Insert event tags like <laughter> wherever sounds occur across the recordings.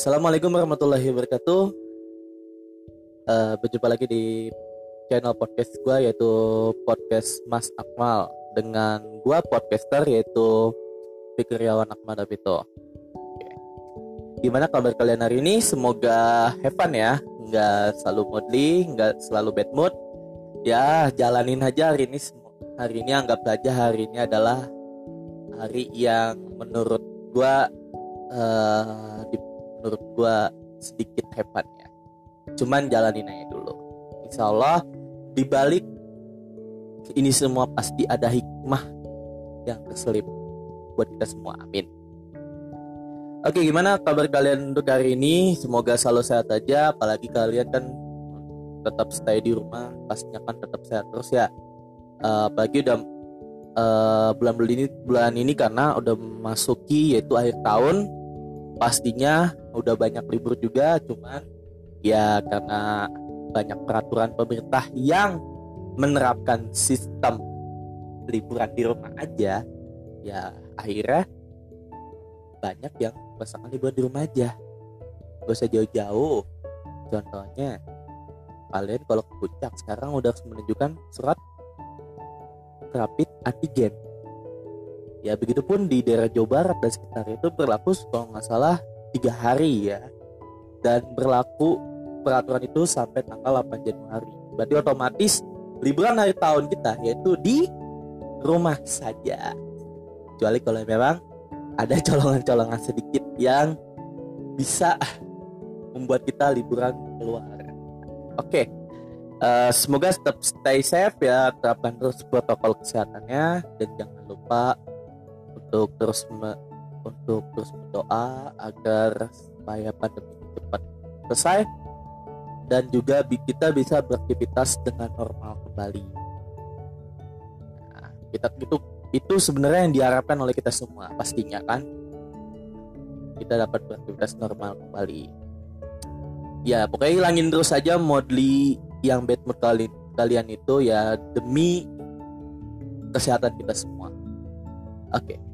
Assalamualaikum warahmatullahi wabarakatuh. Uh, berjumpa lagi di channel podcast gue yaitu podcast Mas Akmal dengan gue podcaster yaitu Fikriawan Akmal Davito. Gimana kabar kalian hari ini? Semoga have ya, nggak selalu moodly, nggak selalu bad mood. Ya jalanin aja hari ini. Hari ini anggap saja hari ini adalah hari yang menurut gue uh, menurut gue sedikit hebat ya. Cuman jalanin aja dulu. Insya Allah dibalik ini semua pasti ada hikmah yang terselip buat kita semua. Amin. Oke gimana kabar kalian untuk hari ini? Semoga selalu sehat aja. Apalagi kalian kan tetap stay di rumah Pastinya kan tetap sehat terus ya. Uh, Apalagi udah uh, bulan bulan ini bulan ini karena udah masuki yaitu akhir tahun pastinya udah banyak libur juga cuman ya karena banyak peraturan pemerintah yang menerapkan sistem liburan di rumah aja ya akhirnya banyak yang pasangan liburan di rumah aja. Gak usah jauh-jauh. Contohnya kalian kalau ke puncak sekarang udah harus menunjukkan surat rapid antigen ya begitupun di daerah Jawa Barat dan sekitar itu berlaku kalau nggak salah tiga hari ya. Dan berlaku peraturan itu sampai tanggal 8 Januari. Berarti otomatis liburan hari tahun kita yaitu di rumah saja. Kecuali kalau memang ada colongan-colongan sedikit yang bisa membuat kita liburan keluar. Oke okay. uh, eh, semoga tetap stay safe ya terapkan terus protokol kesehatannya dan jangan lupa untuk terus me, untuk terus berdoa agar supaya pandemi cepat selesai dan juga kita bisa beraktivitas dengan normal kembali. Nah, kita itu itu sebenarnya yang diharapkan oleh kita semua pastinya kan kita dapat beraktivitas normal kembali. Ya pokoknya hilangin terus saja modli yang bad mood kalian kalian itu ya demi kesehatan kita semua. Oke. Okay.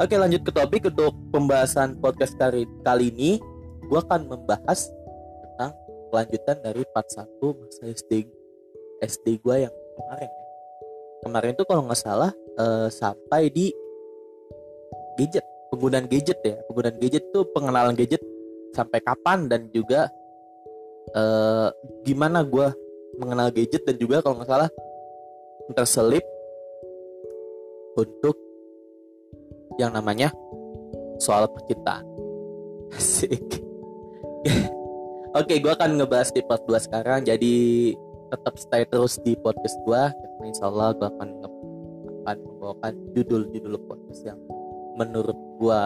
Oke lanjut ke topik untuk pembahasan podcast kali, kali ini. Gue akan membahas tentang kelanjutan dari part 1 masa SD SD gue yang kemarin. Kemarin tuh kalau nggak salah uh, sampai di gadget Penggunaan gadget ya. Penggunaan gadget tuh pengenalan gadget sampai kapan dan juga uh, gimana gue mengenal gadget dan juga kalau nggak salah terselip untuk yang namanya soal percintaan. <laughs> Asik. Oke, gue akan ngebahas di part 2 sekarang. Jadi tetap stay terus di podcast gue. Karena insya Allah gue akan akan membawakan judul-judul podcast yang menurut gue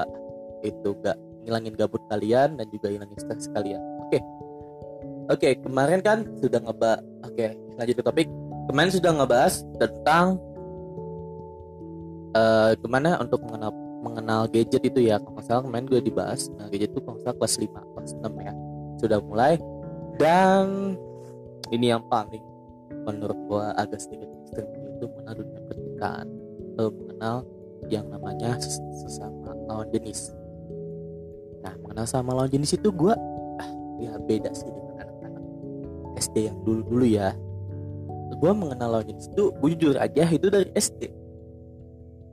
itu gak ngilangin gabut kalian dan juga hilangin stres kalian. Oke. Oke, kemarin kan sudah ngebahas. Oke, lanjut ke topik. Kemarin sudah ngebahas tentang uh, gimana untuk mengenal mengenal gadget itu ya? Kalau salah kemarin gue dibahas nah gadget itu kalau kelas 5 kelas 6 ya. Sudah mulai. Dan ini yang paling menurut gue agak sedikit ekstrim itu mengenal dunia percintaan mengenal yang namanya sesama lawan jenis. Nah mengenal sama lawan jenis itu gue ah, ya beda sih dengan anak-anak SD yang dulu-dulu ya. Gue mengenal lawan jenis itu gue jujur aja itu dari SD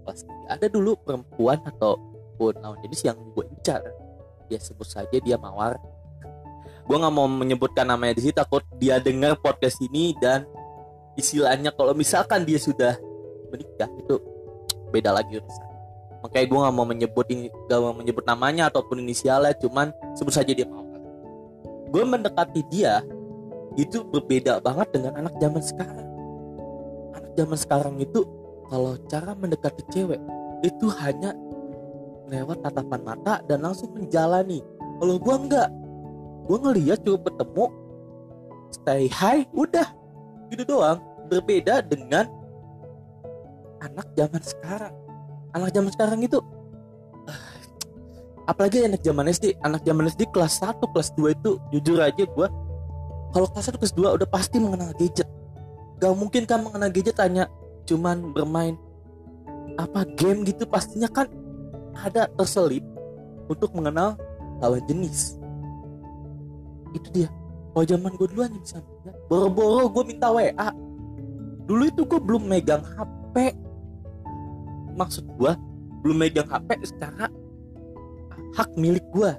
pasti ada dulu perempuan ataupun lawan jenis yang gue incar. Dia sebut saja dia mawar. Gue nggak mau menyebutkan namanya di sini takut dia dengar podcast ini dan istilahnya kalau misalkan dia sudah menikah itu beda lagi urusan. Makanya gue nggak mau menyebut ini gak mau menyebut namanya ataupun inisialnya cuman sebut saja dia mawar. Gue mendekati dia itu berbeda banget dengan anak zaman sekarang. Anak zaman sekarang itu kalau cara mendekati cewek itu hanya lewat tatapan mata dan langsung menjalani. Kalau gua enggak gua ngeliat cukup ketemu stay high udah. Gitu doang. Berbeda dengan anak zaman sekarang. Anak zaman sekarang itu apalagi anak zaman SD anak zaman SD kelas 1 kelas 2 itu jujur aja gue kalau kelas 1 kelas 2 udah pasti mengenal gadget. Gak mungkin kan mengenal gadget hanya cuman bermain apa game gitu pastinya kan ada terselip untuk mengenal lawan jenis. Itu dia. Kalau zaman gue dulu hanya bisa boro-boro gue minta WA dulu itu gue belum megang HP maksud gue belum megang HP secara hak milik gue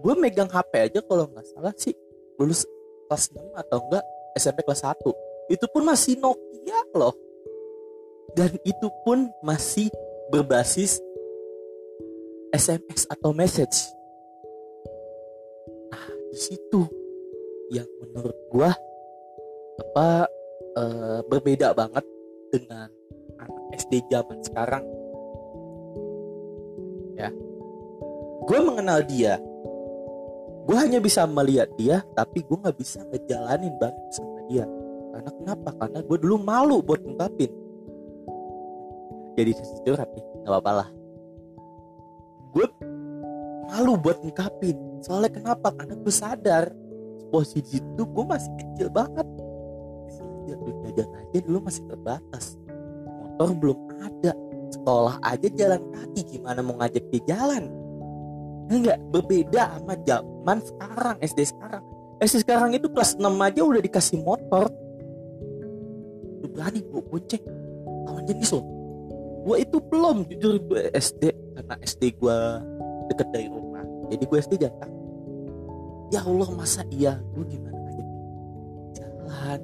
gue megang HP aja kalau nggak salah sih. Lulus kelas 6 atau enggak SMP kelas 1 itu pun masih Nokia loh. Dan itu pun masih berbasis SMS atau message. Nah di situ yang menurut gua apa e, berbeda banget dengan anak SD zaman sekarang. Ya. Gue mengenal dia. Gue hanya bisa melihat dia tapi gue nggak bisa ngejalanin bareng sama dia karena kenapa? Karena gue dulu malu buat ngungkapin jadi sesi curhat nih nggak apa-apa lah. Gue malu buat ngungkapin soalnya kenapa? Karena gue sadar posisi itu gue masih kecil banget. Jajan aja dulu masih terbatas. Motor belum ada. Sekolah aja jalan kaki gimana mau ngajak dia jalan? Enggak berbeda sama zaman sekarang SD sekarang. SD sekarang itu kelas 6 aja udah dikasih motor berani gue gocek lawan jenis lo gue itu belum jujur gue SD karena SD gue deket dari rumah. Jadi gue SD jatah. Ya Allah masa iya? Gue gimana aja? Jalan.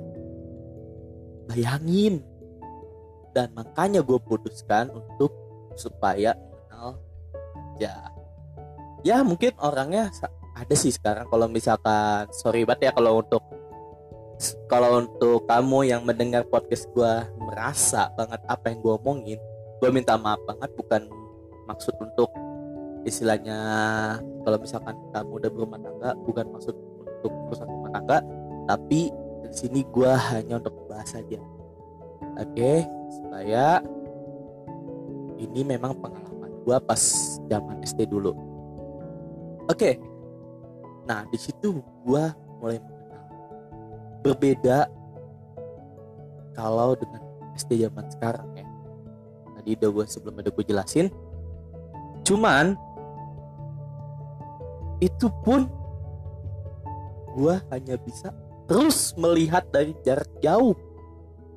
Bayangin. Dan makanya gue putuskan untuk supaya mengenal ya ya mungkin orangnya ada sih sekarang. Kalau misalkan sorry banget ya kalau untuk kalau untuk kamu yang mendengar podcast gue merasa banget apa yang gue omongin gue minta maaf banget bukan maksud untuk istilahnya kalau misalkan kamu udah berumah tangga bukan maksud untuk merusak rumah tangga tapi di sini gue hanya untuk bahas aja oke supaya ini memang pengalaman gue pas zaman SD dulu Oke. Nah, di situ gua mulai. Berbeda kalau dengan SD zaman sekarang ya. Tadi udah gue sebelum ada gue jelasin. Cuman itu pun gue hanya bisa terus melihat dari jarak jauh.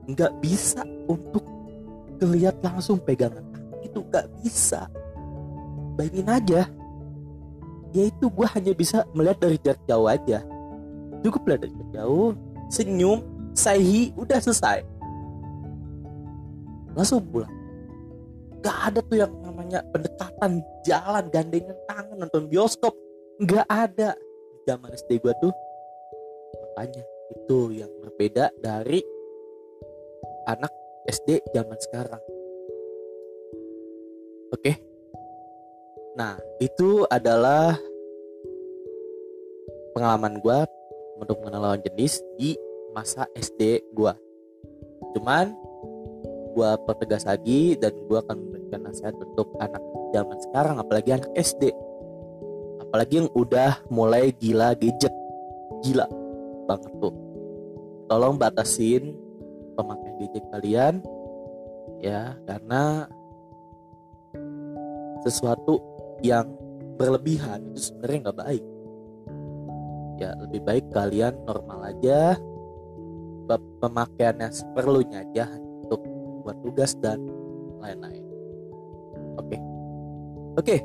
Nggak bisa untuk ngelihat langsung pegangan itu nggak bisa. Bayangin aja yaitu gue hanya bisa melihat dari jarak jauh aja cukup lah dari jarak jauh senyum sahi udah selesai. Langsung pulang. Gak ada tuh yang namanya pendekatan jalan gandengan tangan nonton bioskop. Gak ada. Zaman SD gue tuh makanya itu yang berbeda dari anak SD zaman sekarang. Oke? Okay? Nah, itu adalah pengalaman gue untuk mengenal lawan jenis di masa SD gue. Cuman gue pertegas lagi dan gue akan memberikan nasihat untuk anak zaman sekarang, apalagi anak SD. Apalagi yang udah mulai gila gadget, gila banget tuh. Tolong batasin pemakaian gadget kalian, ya karena sesuatu yang berlebihan itu sebenarnya nggak baik ya lebih baik kalian normal aja. Pemakaiannya seperlunya aja untuk buat tugas dan lain-lain. Oke. Okay. oke. Okay.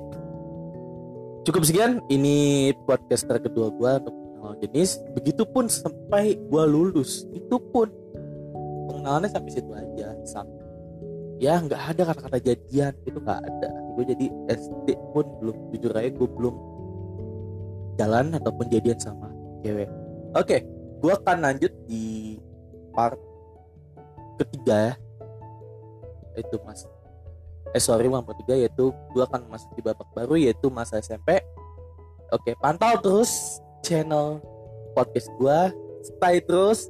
cukup sekian. Ini podcaster kedua gue untuk mengenal jenis. Begitupun sampai gue lulus. Itu pun pengenalannya sampai situ aja. Sampai ya nggak ada kata-kata jadian. Itu nggak ada. Gue jadi SD pun belum jujur aja gue belum jalan ataupun jadian sama cewek. Oke gue akan lanjut di part ketiga ya. Itu mas eh sorry part ketiga yaitu gue akan masuk di babak baru yaitu masa SMP oke pantau terus channel podcast gue stay terus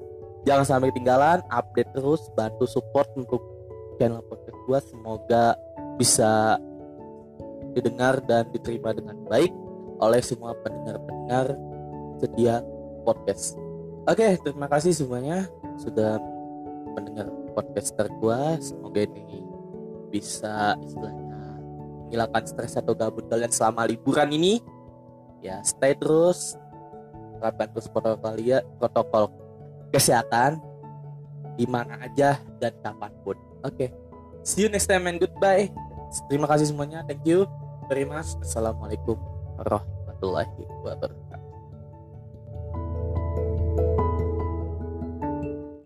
jangan sampai ketinggalan. Update terus bantu support untuk channel podcast gue semoga bisa didengar dan diterima dengan baik oleh semua pendengar-pendengar setia podcast. Oke, terima kasih semuanya sudah mendengar podcaster gue. Semoga ini bisa istilahnya menghilangkan stres atau gabut kalian selama liburan ini. Ya, stay terus terapkan terus protokol ya, protokol kesehatan di mana aja dan kapan pun. Oke. Okay. See you next time and goodbye. Terima kasih semuanya. Thank you very much. Assalamualaikum warahmatullahi wabarakatuh.